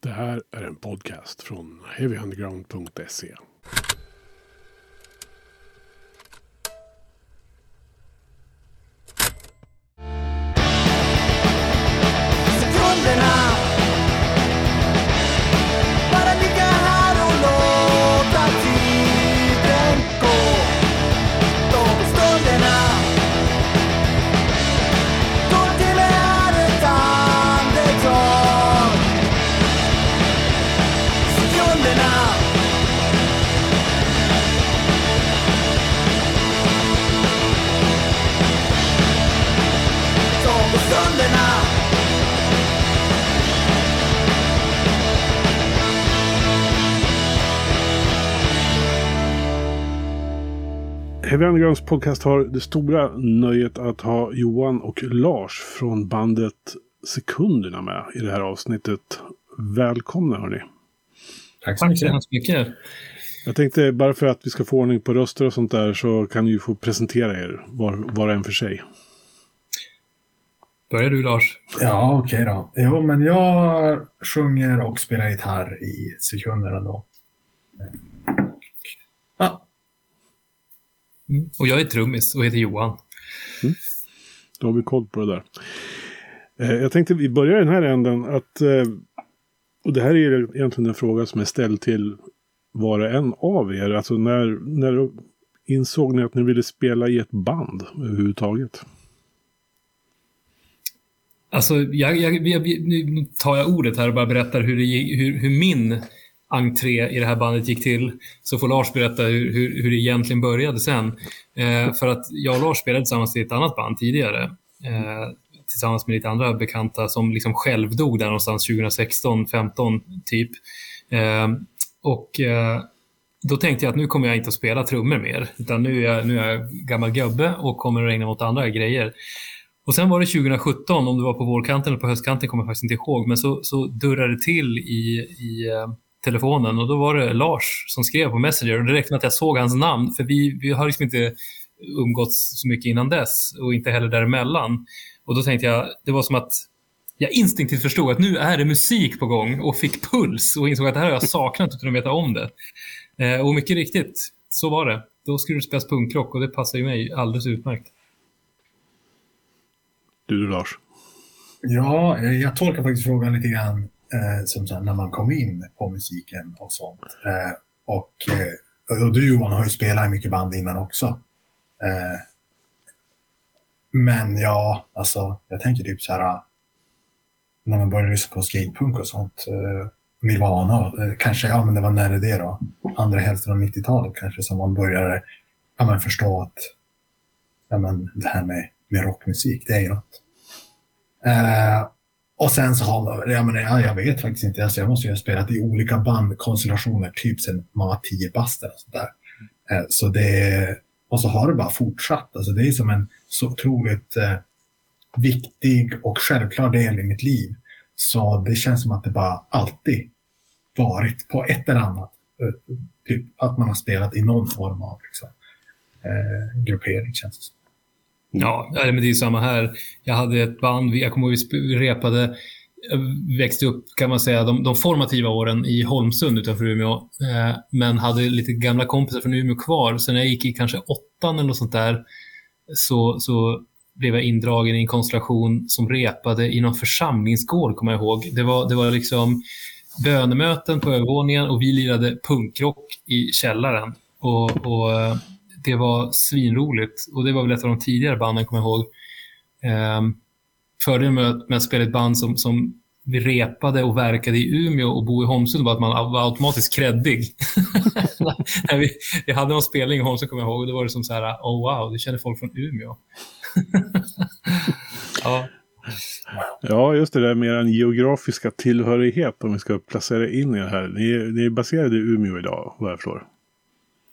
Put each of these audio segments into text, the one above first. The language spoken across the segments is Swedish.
Det här är en podcast från heavyunderground.se. Undergrounds podcast har det stora nöjet att ha Johan och Lars från bandet Sekunderna med i det här avsnittet. Välkomna hörni. Tack så Tack så mycket. mycket. Jag tänkte bara för att vi ska få ordning på röster och sånt där så kan ni ju få presentera er var, var och en för sig. Börjar du Lars? Ja, okej då. Jo, men jag sjunger och spelar gitarr i sekunderna då. Ja, Mm. Och jag är trummis och heter Johan. Då har vi koll på det där. Eh, jag tänkte vi börjar i den här änden att... Eh, och det här är egentligen en fråga som är ställd till var och en av er. Alltså när, när insåg ni att ni ville spela i ett band överhuvudtaget? Alltså, jag, jag, jag, nu tar jag ordet här och bara berättar hur, det, hur, hur min entré i det här bandet gick till. Så får Lars berätta hur, hur, hur det egentligen började sen. Eh, för att jag och Lars spelade tillsammans i ett annat band tidigare. Eh, tillsammans med lite andra bekanta som liksom självdog där någonstans 2016, 15 typ. Eh, och eh, då tänkte jag att nu kommer jag inte att spela trummor mer. Utan nu är jag, nu är jag gammal gubbe och kommer att ägna mig åt andra grejer. Och sen var det 2017, om det var på vårkanten eller på höstkanten kommer jag faktiskt inte ihåg, men så, så durrade det till i, i eh, telefonen och då var det Lars som skrev på Messenger och det räckte med att jag såg hans namn, för vi, vi har liksom inte umgåtts så mycket innan dess och inte heller däremellan. Och då tänkte jag, det var som att jag instinktivt förstod att nu är det musik på gång och fick puls och insåg att det här har jag saknat utan att veta om det. Eh, och mycket riktigt, så var det. Då skulle det spelas punkrock och det passar ju mig alldeles utmärkt. Du Lars? ja, eh, jag tolkar faktiskt frågan lite grann eh, som så när man kom in på musiken och sånt. Eh, och, eh, och du Johan har ju spelat i mycket band innan också. Eh, men ja, alltså jag tänker typ så här eh, när man började lyssna på skatepunk och sånt. Eh, Nirvana, eh, kanske, ja men det var när det då? Andra hälften av 90-talet kanske som man började ja, men förstå att ja, men det här med, med rockmusik, det är ju något. Eh, och sen så har man, jag, menar, jag vet faktiskt inte, alltså, jag måste ju ha spelat i olika bandkonstellationer typ sen man var tio bast eller sånt där. Eh, så det, och så har det bara fortsatt. Alltså, det är som en så otroligt eh, viktig och självklar del i mitt liv. Så det känns som att det bara alltid varit på ett eller annat. Eh, typ att man har spelat i någon form av liksom, eh, gruppering känns det som. Mm. Ja, men det är samma här. Jag hade ett band, jag kommer ihåg vi repade, jag växte upp kan man säga de, de formativa åren i Holmsund utanför Umeå. Eh, men hade lite gamla kompisar från Umeå kvar. Så när jag gick i kanske åttan eller något sånt där så, så blev jag indragen i en konstellation som repade i någon församlingsgård, kommer jag ihåg. Det var, det var liksom bönemöten på övervåningen och vi lirade punkrock i källaren. Och, och eh, det var svinroligt. Och det var väl ett av de tidigare banden, kommer jag ihåg. Um, fördelen med, att- med att spela ett band som, som vi repade och verkade i Umeå och bo i Holmsund var att man var automatiskt kreddig. När vi, vi hade någon spelning i Holmsund, kommer jag ihåg, och då var det som så här, oh wow, du känner folk från Umeå. ja. Ja, just det där med den geografiska tillhörighet om vi ska placera in er här. Ni är, ni är baserade i Umeå idag, vad jag förstår.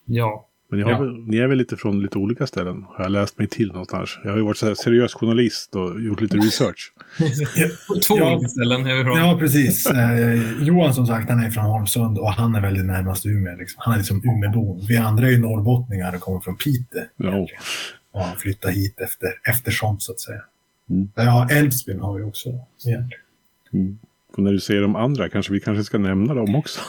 ja. Men ni, har Ja. väl, ni är väl lite från lite olika ställen, har jag läst mig till någonstans. Jag har ju varit så här seriös journalist och gjort lite research. Två Ja. olika ställen är vi från. Ja, precis. Eh, Johan som sagt, han är från Holmsund och han är väldigt närmast Umeå. Liksom. Han är liksom Umeåbo. Vi andra är ju norrbottningar och kommer från Piteå. Ja. Och han flyttade hit efter, eftersom, så att säga. Mm. Ja, Älvsbyn har vi också. egentligen. Och när du säger de andra, kanske vi kanske ska nämna dem också.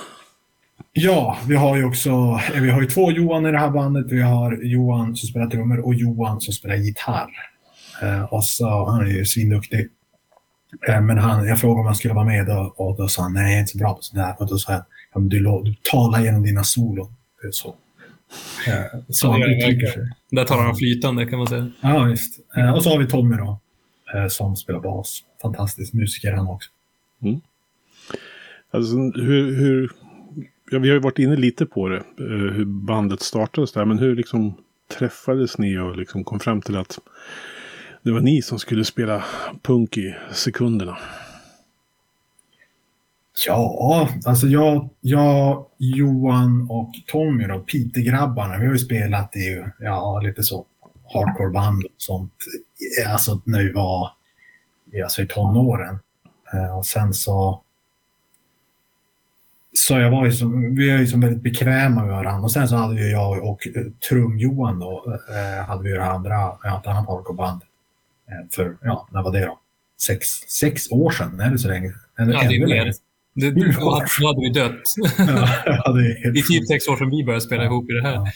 Ja, vi har ju också eh, vi har ju två Johan i det här bandet. Vi har Johan som spelar trummor och Johan som spelar gitarr. Eh, och så, han är ju svinduktig. Eh, men han, jag frågade om han skulle vara med då, och då sa han nej, jag är inte så bra på sånt där. Och då sa jag, ja, du, du talar genom dina solon. Så. Eh, så han uttrycker sig. Där talar han flytande kan man säga. Ja, visst. Eh, och så har vi Tommy då, eh, som spelar bas. Fantastisk musiker han också. Alltså, hur, hur, ja, vi har ju varit inne lite på det, eh, hur bandet startades där, men hur liksom träffades ni och liksom kom fram till att det var ni som skulle spela punk i sekunderna? Ja, alltså jag, jag, Johan och Tommy då, Pitegrabbarna, vi har ju spelat i ja, lite så hardcoreband och sånt. Alltså när vi var alltså i tonåren. Eh, och sen så så jag var ju som, vi är ju som väldigt bekväma med varandra. Och sen så hade ju jag och eh, Trum-Johan då, eh, hade vi det andra, ja, ett annat hardcoreband. Eh, för, ja, när var det då? Sex, sex år sedan, är det så länge? Eller Ja, det är mer. Det, då, hade, då hade vi dött. Ja, det är helt typ sex år sedan vi började spela Ja. ihop i det här. Ja.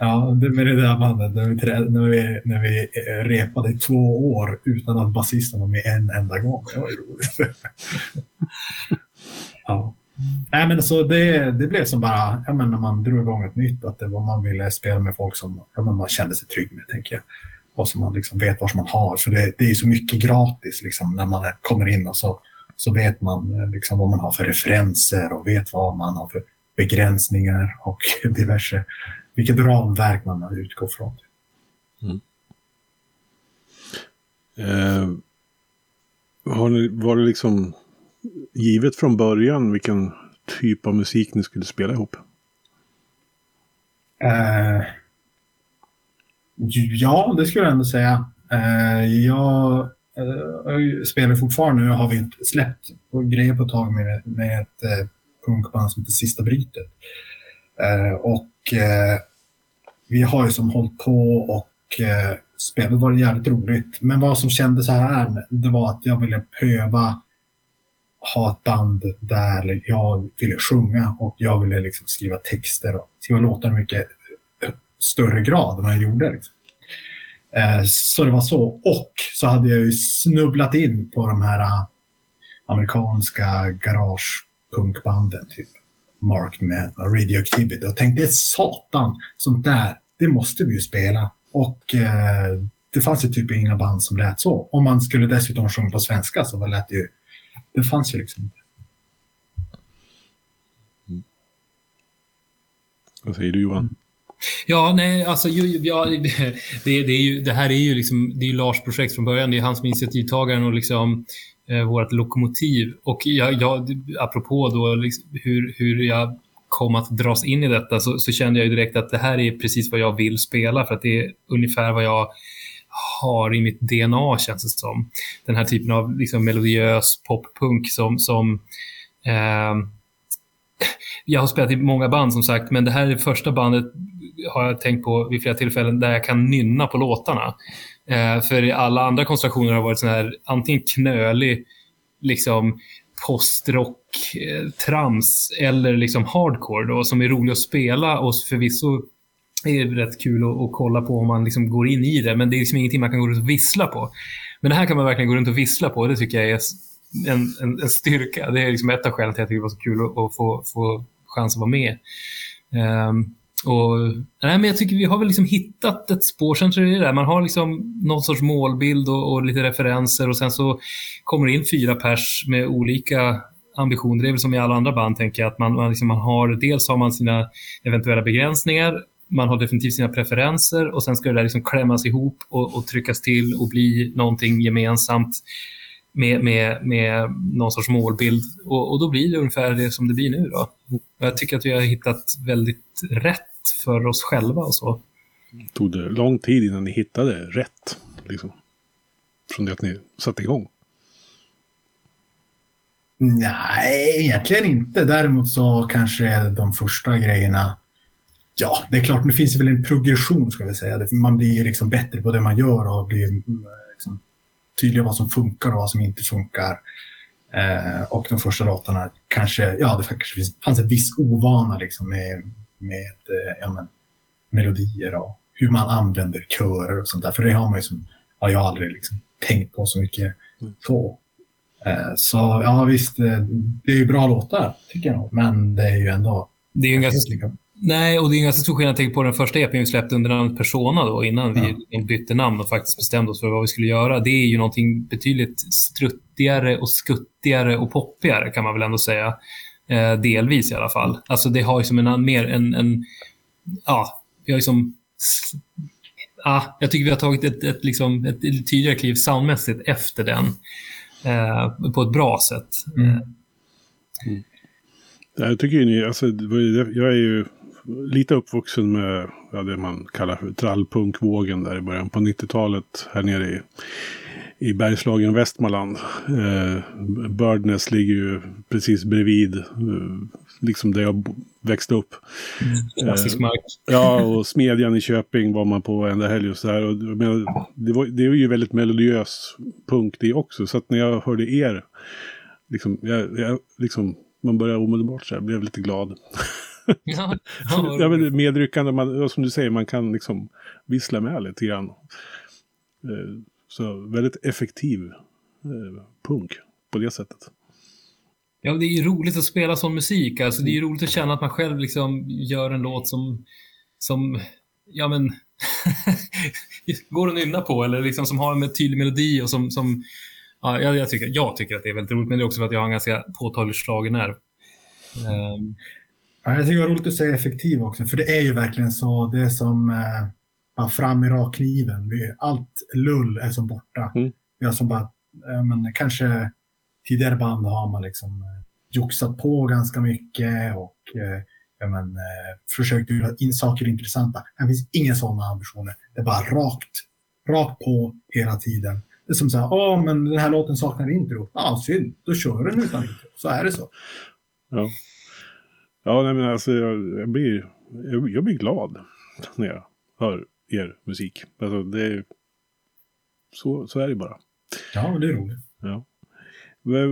Ja, det med det där bandet, när vi, när vi, när vi eh, repade i två år utan att basisten var med en enda gång. Det var ju roligt. ja. Nej, men så det, det blev som bara, ja, men när man drog igång ett nytt, att det var man ville spela med folk som ja, men man kände sig trygg med, tänker jag. Och som man liksom vet vad man har. För det, det är ju så mycket gratis liksom, när man kommer in och så, så vet man eh, liksom, vad man har för referenser och vet vad man har för begränsningar och diverse, vilket ramverk man utgår från. Mm. Eh, har ni, var det liksom givet från början vilken typ av musik ni skulle spela ihop? Uh, ja, det skulle jag ändå säga. Uh, jag uh, spelar fortfarande, nu har vi inte släppt på grejer på ett tag med, med ett uh, punkband som heter Sista Brytet. Uh, och vi har ju som hållit på och eh, spelat, det var jävligt roligt. Men vad som kändes här, det var att jag ville pröva ha ett band där jag ville sjunga och jag ville liksom skriva texter och skriva låtar i mycket större grad än vad jag gjorde. Liksom. Eh, så det var så. Och så hade jag ju snubblat in på de här eh, amerikanska garagepunkbanden, typ Mark Radio Radioactivity och tänkte satan, sånt där, det måste vi ju spela. Och eh, det fanns ju typ inga band som lät så. Om man skulle dessutom sjunga på svenska så var lät det ju, det fanns ju liksom inte. Vad säger du Johan? Ja, nej, alltså ju, ja, det, det, är ju, det här är ju liksom, det är Lars projekt från början. Det är han som är initiativtagaren och liksom eh, vårt lokomotiv. Och jag, jag, apropå då liksom, hur, hur jag kom att dras in i detta så, så kände jag ju direkt att det här är precis vad jag vill spela för att det är ungefär vad jag har i mitt DNA känns det som. Den här typen av liksom, melodiös poppunk som, som eh, jag har spelat i många band som sagt, men det här är det första bandet har jag tänkt på vid flera tillfällen där jag kan nynna på låtarna. Eh, för i alla andra konstellationer har varit sån här antingen knölig, liksom postrock, eh, trams eller liksom hardcore då, som är rolig att spela och förvisso det är rätt kul att, att kolla på om man liksom går in i det, men det är liksom ingenting man kan gå runt och vissla på. Men det här kan man verkligen gå runt och vissla på, det tycker jag är en, en, en styrka. Det är liksom ett av skälen till att jag tycker det var så kul att, att få, få chans att vara med. Um, och, nej, men jag tycker vi har väl liksom hittat ett spår. Sen tror jag det är där. Man har liksom någon sorts målbild och, och, lite referenser och sen så kommer det in fyra pers med olika ambitioner. Det är väl som i alla andra band, tänker jag. Att man, man, liksom, man har, dels har man sina eventuella begränsningar, man har definitivt sina preferenser och sen ska det där liksom klämmas ihop och, och tryckas till och bli någonting gemensamt med, med, med någon sorts målbild. Och, och då blir det ungefär det som det blir nu. Då. Jag tycker att vi har hittat väldigt rätt för oss själva och så. Tog det lång tid innan ni hittade rätt? Liksom, från det att ni satte igång? Nej, egentligen inte. Däremot så kanske de första grejerna Ja, det är klart, det finns väl en progression ska vi säga. Man blir liksom bättre på det man gör och blir liksom, tydlig vad som funkar och vad som inte funkar. Eh, och de första låtarna kanske, ja det kanske finns- fanns en viss ovana liksom med, med eh, ja, men, melodier och hur man använder körer och sånt där. För det har man ju som, har jag aldrig liksom tänkt på så mycket så. Eh, så ja visst, eh, det är ju bra låtar tycker jag nog. Men det är ju ändå Det är ju en ganska, nej, och det är en ganska stor skillnad. Tänk på den första EPn vi släppte under namnet Persona då, innan Ja. vi bytte namn och faktiskt bestämde oss för vad vi skulle göra. Det är ju någonting betydligt struttigare och skuttigare och poppigare kan man väl ändå säga. Eh, delvis i alla fall. Alltså det har ju som en mer en, en ja, vi har ju som Ja, jag tycker vi har tagit ett, ett, liksom, ett tydligare kliv soundmässigt efter den. Eh, på ett bra sätt. Mm. Ja, Jag tycker ju ni, alltså, jag är ju lite uppvuxen med ja, det man kallar för trallpunkvågen där i början på 90-talet här nere i, i Bergslagen, Västmanland. Eh, Birdness ligger ju precis bredvid, eh, liksom där jag växte upp. Klassisk mark. Ja, och Smedjan i Köping var man på varenda helg och så här. Och, menar, det, var, det är ju väldigt melodiös punk det också. Så att när jag hörde er, liksom, jag, jag, liksom, man började omedelbart så här, blev lite glad. Ja, Ja, men medryckande, man, som du säger, man kan liksom vissla med lite grann. Eh, Så väldigt effektiv eh, punk på det sättet. Ja, det är ju roligt att spela sån musik. Alltså, det är ju roligt att känna att man själv liksom gör en låt som, som ja men, går att nynna på eller liksom som har en tydlig melodi och som, som ja, jag, jag, tycker, jag tycker att det är väldigt roligt, men det är också för att jag har en ganska påtaglig schlagernerv. Um, Ja, jag tycker det var roligt att säga effektiv också, för det är ju verkligen så. Det är som eh, bara fram i rakkniven. Allt lull är som borta. Mm. Vi har som bara, eh, men kanske tidigare band har man liksom eh, joxat på ganska mycket och eh, ja, men, eh, försökt göra in saker intressanta. Det finns inga sådana ambitioner. Det är bara rakt, rakt på hela tiden. Det är som så här, åh, men den här låten saknar intro. Ja, synd. Då kör den utan intro. Så är det så. Ja, ja nej, men alltså jag, jag, blir, jag, jag blir glad när jag hör er musik. Alltså, det är, så, så är det bara. Ja, men det är roligt. Ja. Vad,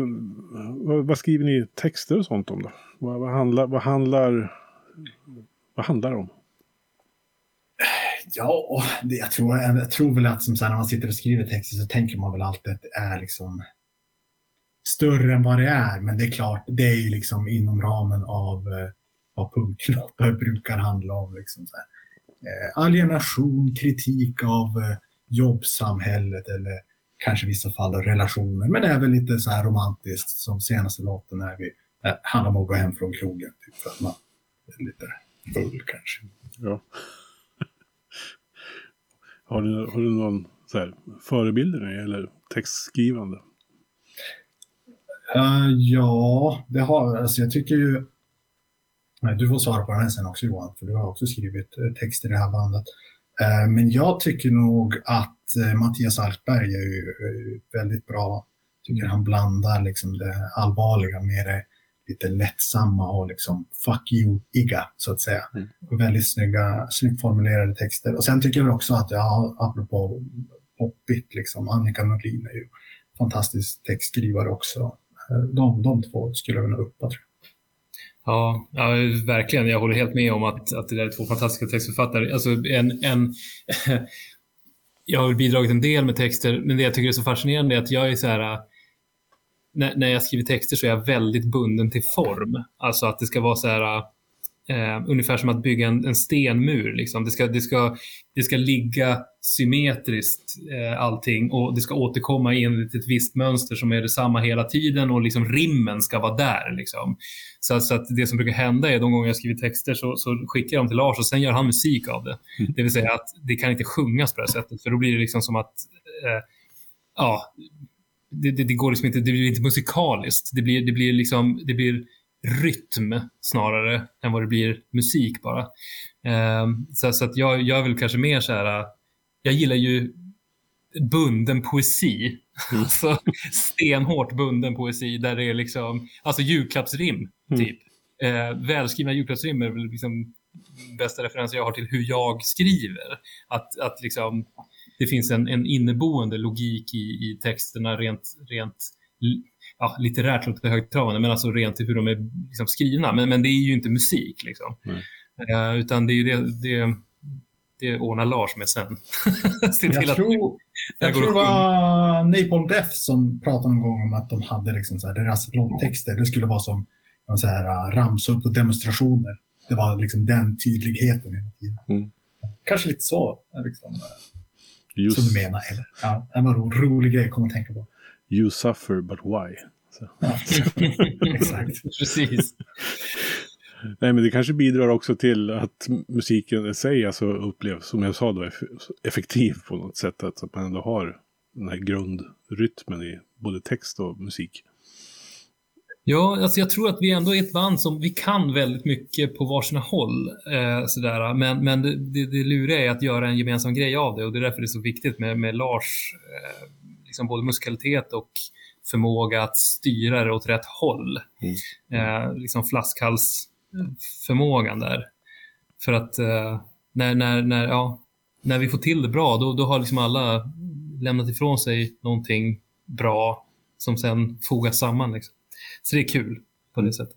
vad, vad skriver ni texter och sånt om då? Vad, vad, handlar, vad, handlar, vad handlar det om? Ja, det, jag, tror, jag tror väl att som så här, när man sitter och skriver texter så tänker man väl alltid att det är liksom större än vad det är. Men det är klart, det är ju liksom inom ramen av eh, vad punklåtar brukar handla om. Liksom så här. Eh, alienation, kritik av eh, jobbsamhället eller kanske i vissa fall relationer. Men även lite så här romantiskt som senaste låten när vi eh, handlar om att gå hem från krogen. Typ, för att man är lite full kanske. Ja. Har du, har du någon så här, förebilder när det gäller textskrivande? Eh, ja, det har alltså jag tycker ju... Du får svara på den här sen också Johan, för du har också skrivit eh, texter i det här bandet. Eh, men jag tycker nog att uh, Mattias Alkberg är ju väldigt bra. tycker han blandar liksom det allvarliga med det lite lättsamma och liksom fuck you-iga, så att säga. Mm. Väldigt snygga, snyggt formulerade texter. Och sen tycker jag också att, ja, apropå poppigt, liksom, Annika Norlin är ju fantastisk textskrivare också. Eh, de, de två skulle jag vilja uppa, tror jag. Ja, ja, verkligen. Jag håller helt med om att, att det där är två fantastiska textförfattare. Alltså en, en, jag har bidragit en del med texter, men det jag tycker är så fascinerande är att jag är så här... När, när jag skriver texter så är jag väldigt bunden till form. Alltså att det ska vara så här... Eh, ungefär som att bygga en, en stenmur. Liksom. Det, ska, det, ska, det ska ligga symmetriskt eh, allting och det ska återkomma enligt ett visst mönster som är detsamma hela tiden och liksom rimmen ska vara där. Liksom. Så, så att det som brukar hända är de gånger jag skriver texter så, så skickar jag dem till Lars och sen gör han musik av det. Mm. Det vill säga att det kan inte sjungas på det här sättet för då blir det liksom som att eh, ja, det, det, det, går liksom inte, det blir inte musikaliskt. Det blir, det blir liksom, det blir rytm snarare än vad det blir musik bara. Eh, så, så att jag, jag är väl kanske mer så här, jag gillar ju bunden poesi. Mm. alltså stenhårt bunden poesi där det är liksom, alltså julklappsrim Mm. typ. Eh, välskrivna julklappsrim är väl liksom bästa referensen jag har till hur jag skriver. Att, att liksom, det finns en, en inneboende logik i, i texterna rent, rent ja, litterärt låter högtravande, men alltså rent till hur de är liksom, skrivna. Men, men det är ju inte musik liksom. Nej. Eh, utan det är det, det, det ordnar Lars med sen. Jag att- tror, jag går tror det att var Napalm Death som pratade någon gång om att de hade liksom så här, deras låttexter. Det skulle vara som så här, uh, ramsor på demonstrationer. Det var liksom den tydligheten hela tiden. Mm. Kanske lite så, liksom, uh, som Just, du menar. Eller? Ja, det var en rolig grej att komma att tänka på. You suffer, but why? Exakt. Precis. Nej, men det kanske bidrar också till att musiken i sig alltså upplevs, som jag sa då, eff- effektiv på något sätt. Att att man ändå har den här grundrytmen i både text och musik. Ja, alltså jag tror att vi ändå är ett band som vi kan väldigt mycket på varsina håll. Eh, sådär. Men, men det, det, det luriga är att göra en gemensam grej av det och det är därför det är så viktigt med, med Lars eh, liksom både musikalitet och förmåga att styra det åt rätt håll. Eh, liksom flaskhalsförmågan där. För att eh, när, när, när, ja, när vi får till det bra, då, då har liksom alla lämnat ifrån sig någonting bra som sen fogas samman. Liksom. Så det är kul på det sättet.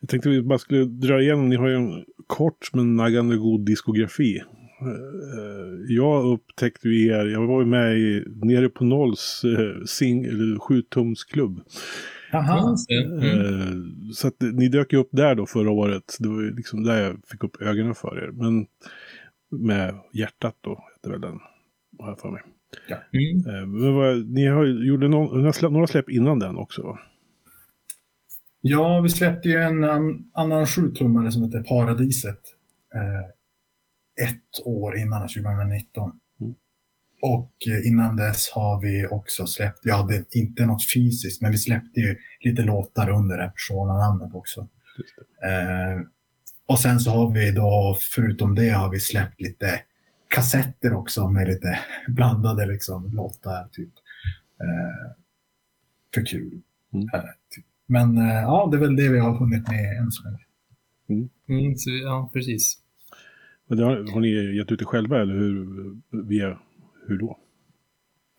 Jag tänkte vi bara skulle dra igenom, ni har ju en kort men naggande god diskografi. Eh, Jag upptäckte ju er, jag var ju med i Nere på Nolls eh, sing, eller sjutumsklubb. Jaha. Mm. Eh, Så att ni dök ju upp där då förra året. Det var ju liksom där jag fick upp ögonen för er. Men med hjärtat då, hette väl den, har jag för mig. Mm. Eh, Men vad, ni har gjorde någon, några släpp- några släpp innan den också va? Ja, vi släppte ju en an, annan sjutummare som heter Paradiset. Eh, ett år innan, 2019. Mm. Och eh, innan dess har vi också släppt, vi hade inte något fysiskt, men vi släppte ju lite låtar under det Persona-namnet också. Just det. Eh, och sen så har vi då, förutom det, har vi släppt lite kassetter också med lite blandade liksom, låtar. Typ. Eh, för kul. Mm. Eh, typ. Men eh, ja, det är väl det vi har hunnit med än så länge. Mm, så, ja, precis. Men det har, har ni gett ut det själva eller hur, via, hur då?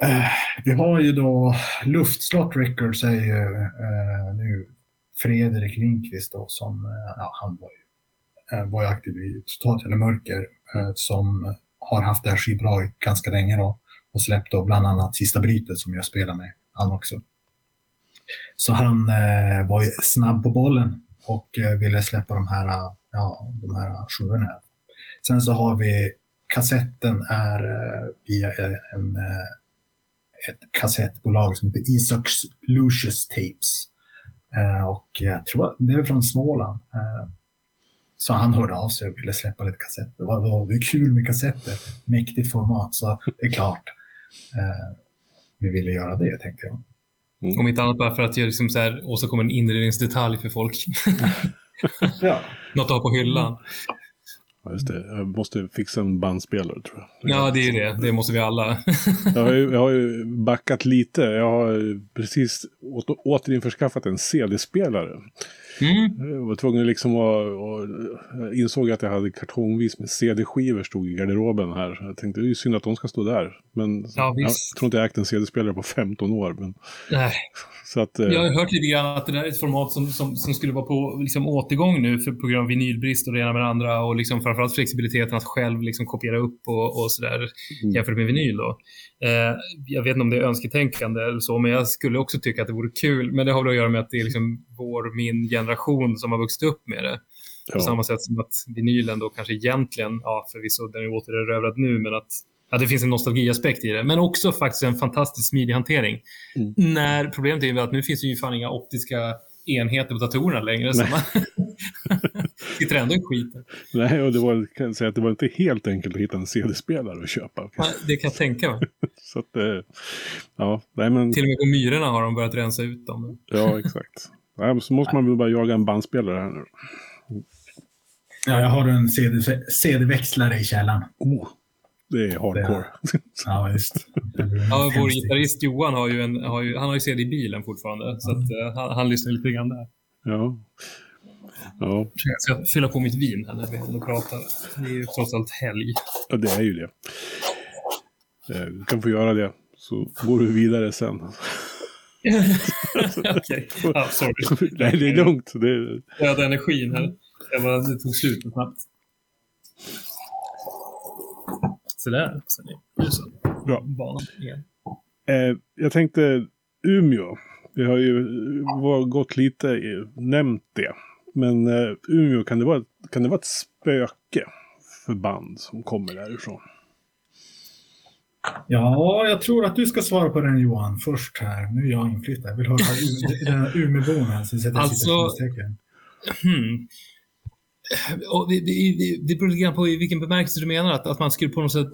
Eh, vi har ju då Luftslott Records är ju eh, nu Fredrik Lindqvist då som, eh, ja, han var ju, eh, var ju aktiv i Totalt eller Mörker eh, som har haft det här skivbolaget ganska länge då och släppt då bland annat Sista Brytet som jag spelar med, han också. Så han eh, var ju snabb på bollen och eh, ville släppa de här, eh, ja, de här sjuorna. Sen så har vi kassetten är eh, via en, eh, ett kassettbolag som heter Isaacs Lucius Tapes. Eh, och jag tror det är från Småland. Så han hörde av sig och ville släppa lite kassetter. Det var, det var kul med kassetter, mäktigt format, så det är klart. Eh, vi ville göra det, tänkte jag. Om inte annat bara för att jag liksom så här, åstadkomma en inredningsdetalj för folk. Ja. Något att ha på hyllan. Ja, just det. Jag måste fixa en bandspelare tror jag. Ja, det är det. Det måste vi alla. Jag har, ju, jag har ju backat lite. Jag har precis åter, återinförskaffat en CD-spelare. Mm. Jag var tvungen liksom att... Och, insåg att jag hade kartongvis med CD-skivor stod i garderoben här. Jag tänkte det är ju synd att de ska stå där. Men Ja, jag tror inte jag ägt en CD-spelare på 15 år. Men, Nej. så att, eh, Jag har hört lite grann att det där är ett format som, som, som skulle vara på liksom, återgång nu för, på grund av vinylbrist och det ena med det andra och liksom, framförallt flexibiliteten att själv liksom, kopiera upp och, och sådär Mm. jämfört med vinyl. Då. Eh, jag vet inte om det är önsketänkande eller så, men jag skulle också tycka att det vore kul. Men det har väl att göra med att det är liksom vår, min generation som har vuxit upp med det. På ja. samma sätt som att vinylen då kanske egentligen, ja förvisso den är återerövrad nu, men att ja, det finns en nostalgiaspekt i det. Men också faktiskt en fantastisk smidig hantering. Mm. När problemet är att nu finns det ju fan inga optiska enheter på datorerna längre. Så man sitter ändå i skiten. Nej, och det var, kan jag säga att det var inte helt enkelt att hitta en CD-spelare att köpa. Ja, Det kan jag tänka mig. Så att, eh, ja, nej men, Till och med på myrorna har de börjat rensa ut dem. ja exakt. Nej, men så måste man väl bara jaga en bandspelare här nu. ja, jag har en CD CD-växlare i källaren. Oh, det är hardcore. Ja, blir Ja, vår gitarrist Johan har ju, en, har ju, han har ju CD i bilen fortfarande. Så att, eh, han, han lyssnar lite grann där. Ja. Ja, Jag ska fylla på mitt vin här när vi ändå pratar. Det är ju trots allt helg. ja, det är ju det. Eh, Du kan få göra det, så går du vidare sen. Okej. Ja, sorry. Nej, det är lugnt. Det är, Jag hade energin här. Jag bara, det tog slut snabbt. Sådär. Så det är så. bra. Banan igen. Eh, jag tänkte Umeå. Vi har ju var, gått lite i, nämnt det. Men eh, Umeå, kan det, vara, kan det vara ett spöke för band som kommer därifrån? Ja, jag tror att du ska svara på den Johan först här. Nu är jag inflyttad. Jag vill höra den här Umeåbon här. Så sätter Alltså-. Hmm. Och det, det, det, beror lite grann på i vilken bemärkelse du menar. Att, att man skulle på något sätt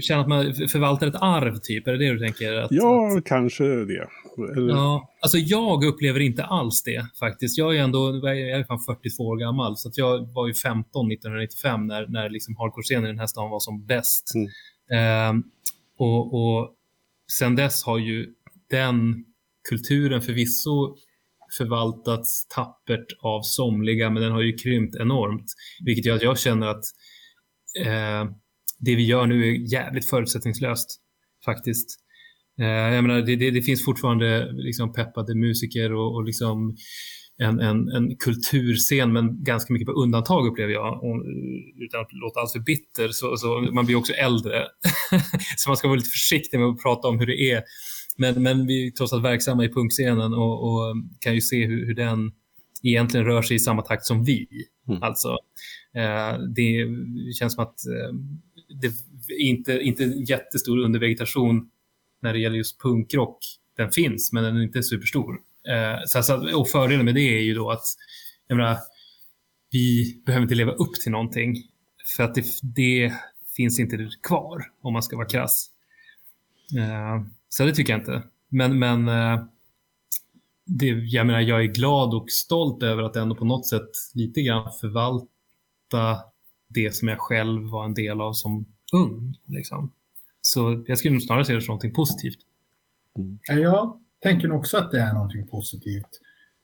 känna att man förvaltar ett arv, typ. Är det det du tänker? Att, Ja, kanske det. Eller, Ja, alltså jag upplever inte alls det faktiskt. Jag är ändå, jag är fan 42 år gammal, så att jag var ju 15 1995 när, när liksom hardcore-scenen i den här stan var som bäst. Mm. Ehm, och, och sen dess har ju den kulturen förvisso förvaltats tappert av somliga, men den har ju krympt enormt. Vilket gör att jag känner att eh, det vi gör nu är jävligt förutsättningslöst, faktiskt. Eh, jag menar, det, det, det finns fortfarande liksom peppade musiker och, och liksom en, en, en kulturscen, men ganska mycket på undantag upplever jag. Och, eh, utan att låta alltför bitter, så, så man blir också äldre. så man ska vara lite försiktig med att prata om hur det är. Men, men vi är trots allt verksamma i punkscenen och, och kan ju se hur, hur den egentligen rör sig i samma takt som vi. Mm. Alltså, eh, det känns som att eh, det inte, inte jättestor undervegetation när det gäller just punkrock. Den finns, men den är inte superstor. Eh, så, så, och fördelen med det är ju då att jag menar, vi behöver inte leva upp till någonting. För att det, det finns inte kvar, om man ska vara krass. Eh, så det tycker jag inte. Men, men eh, det, jag menar, jag är glad och stolt över att ändå på något sätt lite grann förvalta det som jag själv var en del av som ung. Liksom. Så jag skulle nog snarare se det som någonting positivt. Ja, Jag tänker nog också att det är någonting positivt.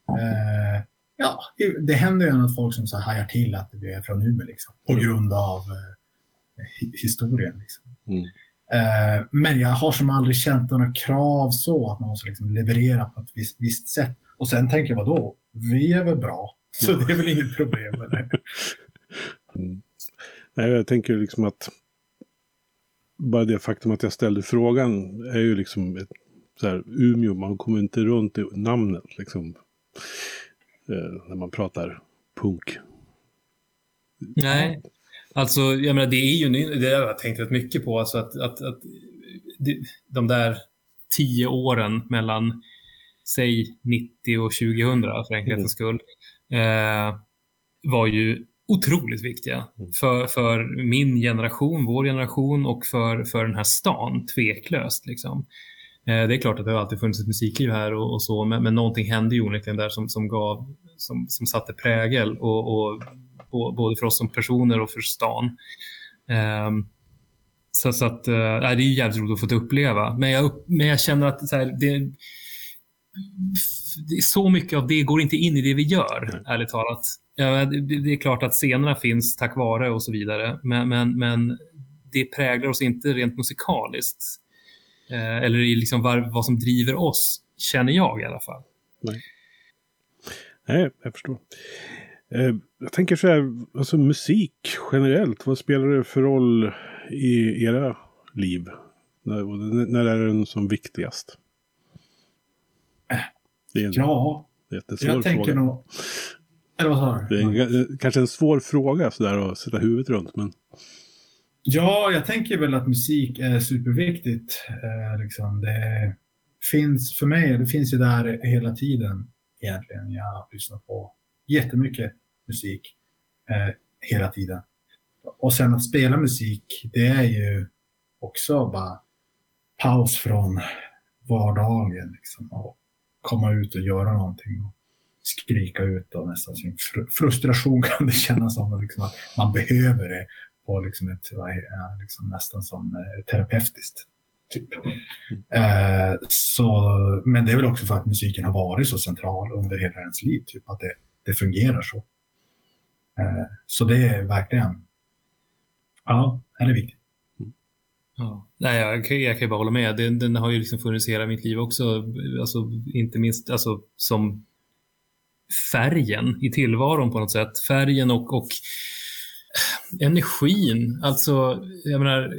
Eh, ja, det händer ju att folk som så här hajar till att vi är från Umeå liksom, på grund av eh, hi- historien. Liksom. Mm. Eh, men jag har som aldrig känt några krav så att man måste liksom leverera på ett visst, visst sätt. Och sen tänker jag, vadå? Vi är väl bra? Så det är väl inget problem med det. Nej, jag tänker liksom att bara det faktum att jag ställde frågan är ju liksom ett, så här, Umeå, man kommer inte runt i namnet liksom. Eh, när man pratar punk. Nej, alltså jag menar det är ju, det har jag tänkt rätt mycket på, alltså att, att, att de där tio åren mellan, säg 90 och 2000 för enkelhetens skull, eh, var ju otroligt viktiga för, för min generation, vår generation och för, för den här stan, tveklöst. Liksom. Eh, det är klart att det har alltid funnits ett musikliv här och, och så, men, men någonting hände ju onekligen där som, som, gav, som, som satte prägel och, och både för oss som personer och för stan. Ehm, så, så att, eh, nej, det är ju jävligt roligt att få uppleva. Men jag, men jag känner att så här, det, det är så mycket av det går inte in i det vi gör, ärligt talat. Ja, det, är klart att scenerna finns tack vare och så vidare, men, men, men det präglar oss inte rent musikaliskt. Eh, eller i liksom var, vad som driver oss, känner jag i alla fall. Nej, jag förstår. Eh, jag tänker så här, alltså musik generellt, vad spelar det för roll i era liv? När, när är den som viktigast? Det är en Ja, jättesvår jag tänker fråga. nog... Eller vad sa Det är en, du? ga- kanske en svår fråga sådär att sätta huvudet runt, men Ja, jag tänker väl att musik är superviktigt. Eh, liksom. Det finns, för mig, det finns ju där hela tiden egentligen. Jag lyssnar på jättemycket musik eh, hela tiden. Och sen att spela musik, det är ju också bara paus från vardagen. Liksom, och komma ut och göra någonting. Och skrika ut och nästan sin fr- frustration kan det kännas som. Liksom, att man behöver det på liksom ett, liksom nästan som eh, terapeutiskt. Typ. Eh, så, men det är väl också för att musiken har varit så central under hela ens liv, typ att det, det fungerar så. Eh, så det är verkligen, ja, det är viktigt. Ja. Nej, jag, kan- jag kan bara hålla med. Den, den har ju liksom funnits i hela mitt liv också. Alltså, inte minst alltså, som färgen i tillvaron på något sätt. Färgen och, och energin. Alltså, jag menar,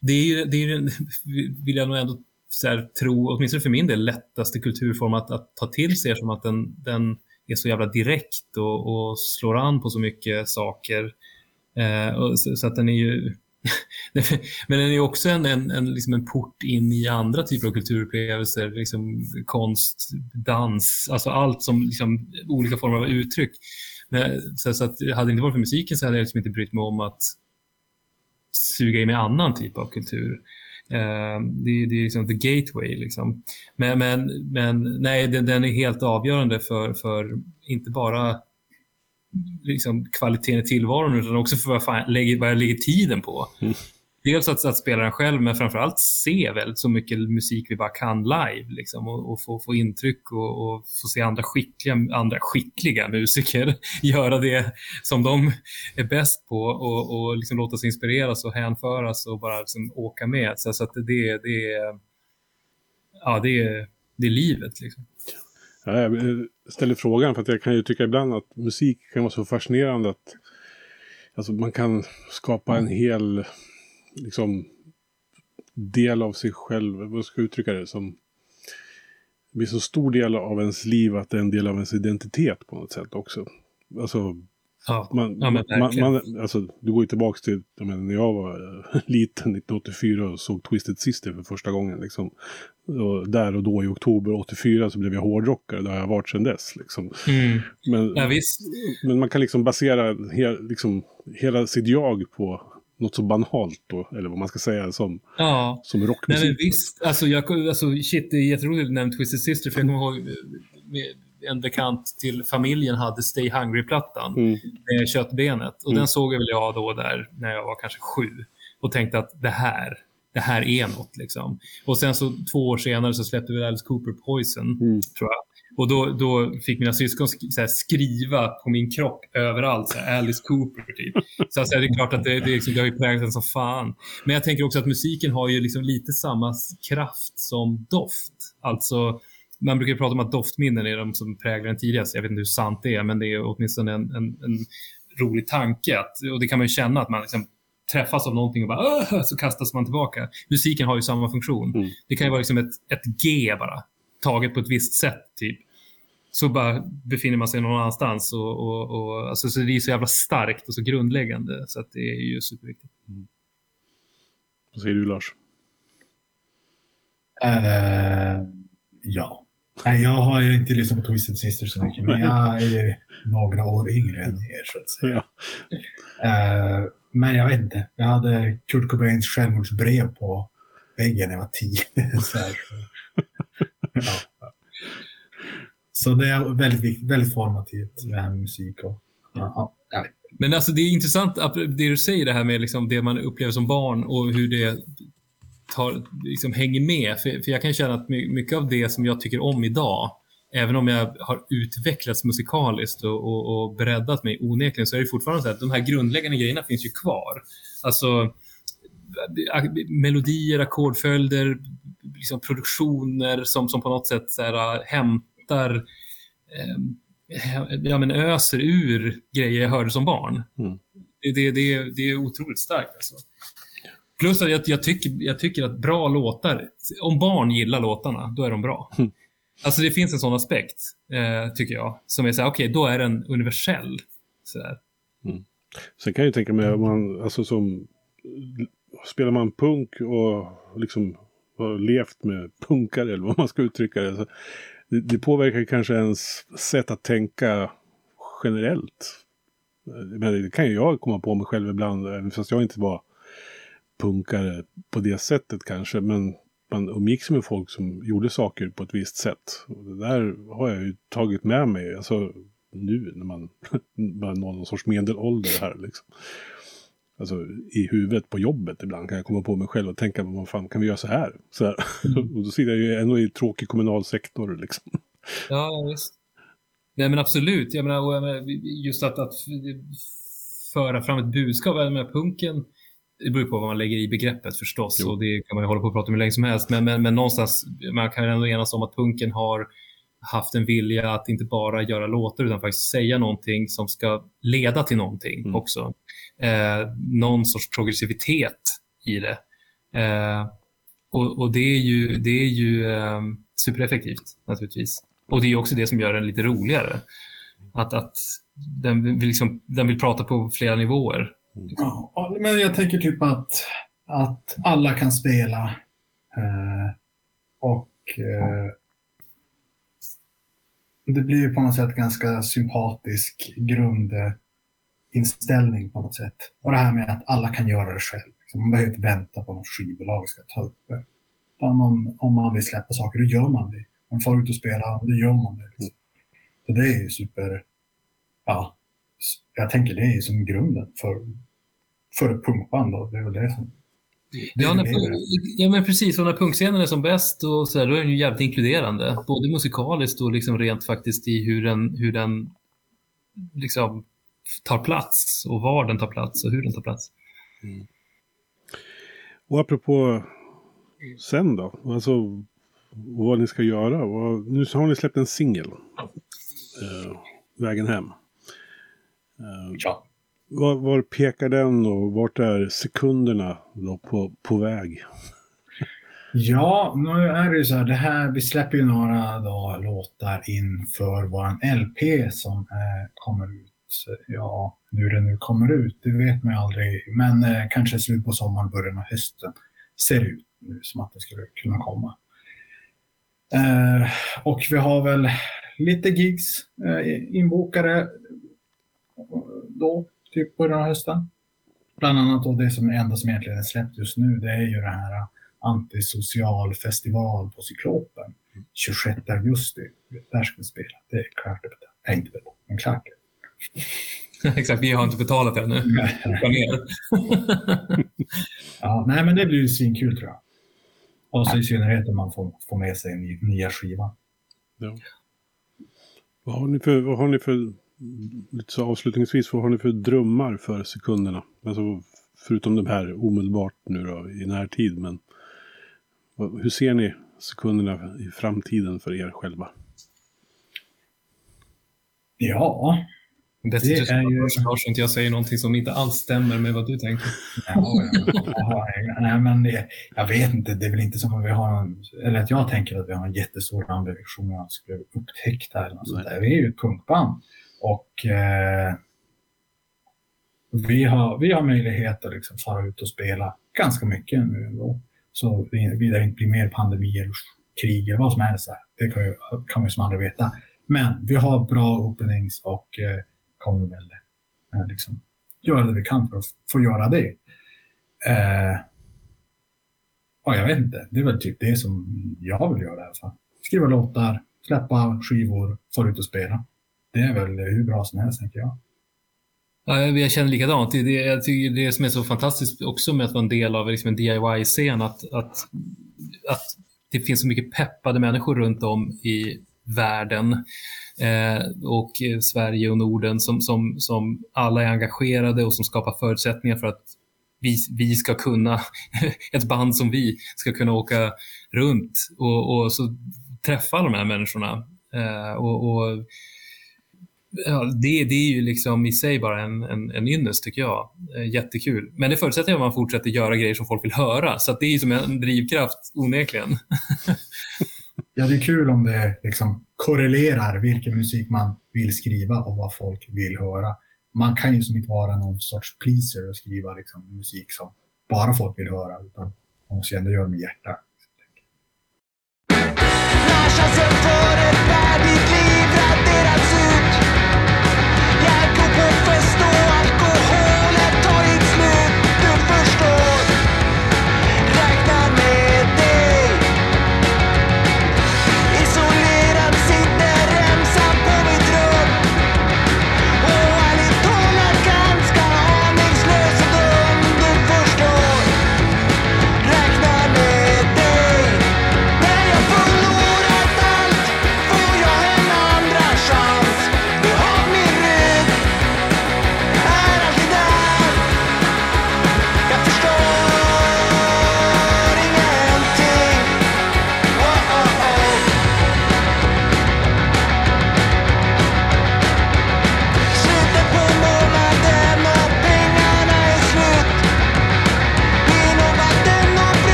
det är ju, det är ju vill jag nog ändå så här, tro, åtminstone för min del, lättaste kulturform att, att ta till sig som att den, den är så jävla direkt och, och slår an på så mycket saker. Eh, och så, så att den är ju... Men den är också en, en, en, liksom en port in i andra typer av kulturupplevelser, liksom konst, dans, alltså allt som liksom, olika former av uttryck. Men, så, så att hade det inte varit för musiken så hade jag liksom inte brytt mig om att suga i mig annan typ av kultur. Eh, det, det är liksom the gateway. Liksom. Men, men, men nej, den, den är helt avgörande för, för inte bara liksom, kvaliteten i tillvaron utan också för vad, fan, lägger, vad jag lägger tiden på. Mm. Dels att, att spela den själv, men framförallt se väldigt så mycket musik vi bara kan live. Liksom, och, och få, få intryck och, och få se andra skickliga, andra skickliga musiker göra det som de är bäst på och, och liksom låta sig inspireras och hänföras och bara liksom åka med. Så, så att det, det, är, ja, det, är, det är livet. Liksom. Ja, jag eh, ställer frågan för att jag kan ju tycka ibland att musik kan vara så fascinerande att alltså, man kan skapa en hel liksom, del av sig själv, vad ska jag uttrycka det som det blir så stor del av ens liv att det är en del av ens identitet på något sätt också. Alltså, Ja, man, ja, man, man, alltså, du går ju tillbaka till jag menar, när jag var liten 1984 och såg Twisted Sister för första gången. Liksom. Och där och då i oktober 84 så blev jag hårdrockare. Det har jag varit sedan dess. Liksom. Mm. Men, Ja, visst. men man kan liksom basera he, liksom, hela sitt jag på något så banalt då, eller vad man ska säga, som, Ja. som Nej, rockmusik. men visst. Alltså, jag, alltså, shit, det är jätteroligt att du nämnde Twisted Sister, för jag kommer ihåg eh, en bekant till familjen hade Stay Hungry-plattan Mm. med köttbenet. Och Mm. den såg jag väl jag då där när jag var kanske sju och tänkte att det här, det här är något. Liksom. Och sen så två år senare så släppte vi Alice Cooper Poison, Mm. tror jag. Och då, fick mina syskon skriva på min kropp överallt, så Alice Cooper typ. Så alltså, det är klart att det, det, är liksom, det har ju präglat en som fan. Men jag tänker också att musiken har ju liksom lite samma kraft som doft. Alltså, man brukar prata om att doftminnen är de som präglar en tidigast. Jag vet inte hur sant det är, men det är åtminstone en, en, en rolig tanke. Att, och det kan man ju känna att man liksom träffas av någonting och bara så kastas man tillbaka. Musiken har ju samma funktion. Mm. Det kan ju vara liksom ett, ett G bara, taget på ett visst sätt typ. Så bara befinner man sig någon annanstans. Och, och, och, alltså, så det är så jävla starkt och så grundläggande. Så att det är ju superviktigt. Vad säger du Lars? Eh, ja. Nej, jag har ju inte lyssnat på Twisted Sister så mycket, men jag är ju några år yngre än er så att säga. Ja. Eh, men jag vet inte. Jag hade Kurt Cobains självmordsbrev på väggen när jag var tio. så, här ja. så det är väldigt, väldigt formativt det här med musik. Och, ja, ja. Men alltså det är intressant att det du säger det här med liksom det man upplever som barn och hur det tar, liksom hänger med. För, för jag kan känna att mycket av det som jag tycker om idag, även om jag har utvecklats musikaliskt och, och, och breddat mig onekligen, så är det fortfarande så att de här grundläggande grejerna finns ju kvar. Alltså melodier, ackordföljder, liksom produktioner som, som på något sätt så här, hämtar eh, ja, men öser ur grejer jag hörde som barn. Mm. Det, det, det, det är otroligt starkt. Alltså. Plus att jag, jag, tycker, jag tycker att bra låtar, om barn gillar låtarna, då är de bra. Mm. Alltså det finns en sån aspekt, eh, tycker jag, som är så här, okej, då är den universell. Så där. Sen kan jag ju tänka mig, man, alltså som, spelar man punk och liksom har levt med punkare eller vad man ska uttrycka det. Så det, det påverkar kanske ens sätt att tänka generellt. Men det kan ju jag komma på mig själv ibland, även fast jag inte var punkare på det sättet kanske. Men man umgicks med folk som gjorde saker på ett visst sätt. Och det där har jag ju tagit med mig. Alltså nu när man börjar nå någon sorts medelålder här liksom. Alltså i huvudet på jobbet ibland kan jag komma på mig själv och tänka, vad fan kan vi göra så här? Så här. och då sitter jag ju ändå i tråkig kommunal sektor liksom. Ja, visst. Nej, men absolut. Jag menar, och jag menar, just att, att föra fram ett budskap. Jag menar, punken det beror på vad man lägger i begreppet förstås Jo. och det kan man ju hålla på och prata om hur länge som helst. Men, men, men någonstans, man kan ändå enas om att punken har haft en vilja att inte bara göra låtar utan faktiskt säga någonting som ska leda till någonting Mm. också. Eh, någon sorts progressivitet i det. Eh, och, och det är ju, det är ju eh, supereffektivt naturligtvis. Och det är också det som gör den lite roligare. Att, att den, vill liksom, den vill prata på flera nivåer. Ja, men jag tänker typ att, att alla kan spela. Eh, och eh, det blir ju på något sätt ganska sympatisk grundinställning på något sätt. Och det här med att alla kan göra det själv. Man behöver inte vänta på att något skivbolag ska ta upp det. Om, om man vill släppa saker, då gör man det. Man får ut och spela, då gör man det. Liksom. Så det är ju super... Ja, jag tänker det är ju som grunden för, för ett punkband. Då. Det är väl det som... Ja, är när, ja, men precis. Och när punkscenen är som bäst, och så här, då är den ju jävligt inkluderande. Både musikaliskt och liksom rent faktiskt i hur den, hur den liksom tar plats och var den tar plats och hur den tar plats. Och apropå sen då, alltså vad ni ska göra. Vad, nu så har ni släppt en singel. Eh, vägen hem. Eh, Ja var, var pekar den och vart är sekunderna då på, på väg? Ja, nu är det ju så här, det här, vi släpper ju några då, låtar inför våran LP som eh, kommer ut. Ja, hur den nu kommer ut, det vet man ju aldrig. Men eh, kanske slut på sommaren, början av hösten. Ser ut nu som att det skulle kunna komma. Eh, och vi har väl lite gigs eh, inbokade då, typ början av hösten. Bland annat då det som är enda som egentligen är släppt just nu, det är ju det här antisocial festival på Cyklopen. 26 augusti. Där ska vi spela. Det är klart. Det är inte det, men klart. Exakt, vi har inte betalat ännu. Ja, nej, men det blir ju svinkul tror jag. Och så i synnerhet om man får, får med sig en ny, nya skiva. Ja. Vad har ni för, vad har ni för lite så avslutningsvis, vad har ni för drömmar för sekunderna? Alltså förutom de här omedelbart nu då i närtid, men hur ser ni sekunderna i framtiden för er själva? Ja, Det att är ju- så inte jag säger någonting som inte alls stämmer med vad du tänker. Ja, ja, ja, nej, men det, jag vet inte, det är väl inte som att vi har någon, eller att jag tänker att vi har en jättestor ambition att skulle upptäckta eller något sånt där. Vi är ju ett punkband och eh, vi, har, vi har möjlighet att liksom fara ut och spela ganska mycket nu ändå. Så vidare det inte blir mer pandemier, krig eller vad som helst. Det kan, ju, kan man ju som aldrig veta. Men vi har bra openings och eh, kommer väl eh, liksom göra det vi kan för att få göra det. Eh, ja, jag vet inte, det är väl typ det som jag vill göra i alla fall. Skriva låtar, släppa skivor, få ut och spela. Det är väl hur bra som helst, tänker jag. Ja, jag känner likadant. Det, det, jag tycker det som är så fantastiskt också med att vara en del av liksom en DIY-scen, att, att, att det finns så mycket peppade människor runt om i världen eh, och Sverige och Norden som, som, som alla är engagerade och som skapar förutsättningar för att vi, vi ska kunna, ett band som vi, ska kunna åka runt och, och så träffa de här människorna. Eh, och, och Ja, det, det är ju liksom i sig bara en, en, en ynnest tycker jag. Eh, jättekul. Men det förutsätter att man fortsätter göra grejer som folk vill höra. Så att det är ju som en drivkraft, onekligen. Ja, det är kul om det liksom korrelerar vilken musik man vill skriva och vad folk vill höra. Man kan ju som inte vara någon sorts pleaser och skriva liksom musik som bara folk vill höra. Utan man måste ju ändå göra det med hjärta.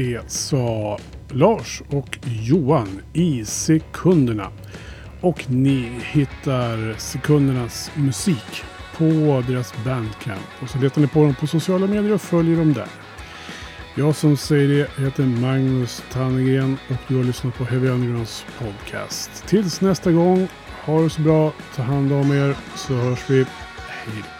Det sa Lars och Johan i sekunderna. Och ni hittar sekundernas musik på deras bandcamp. Och så letar ni på dem på sociala medier och följer dem där. Jag som säger det heter Magnus Tannegren och du har lyssnat på Heavy Undergrounds podcast. Tills nästa gång, ha det så bra, ta hand om er så hörs vi. Hej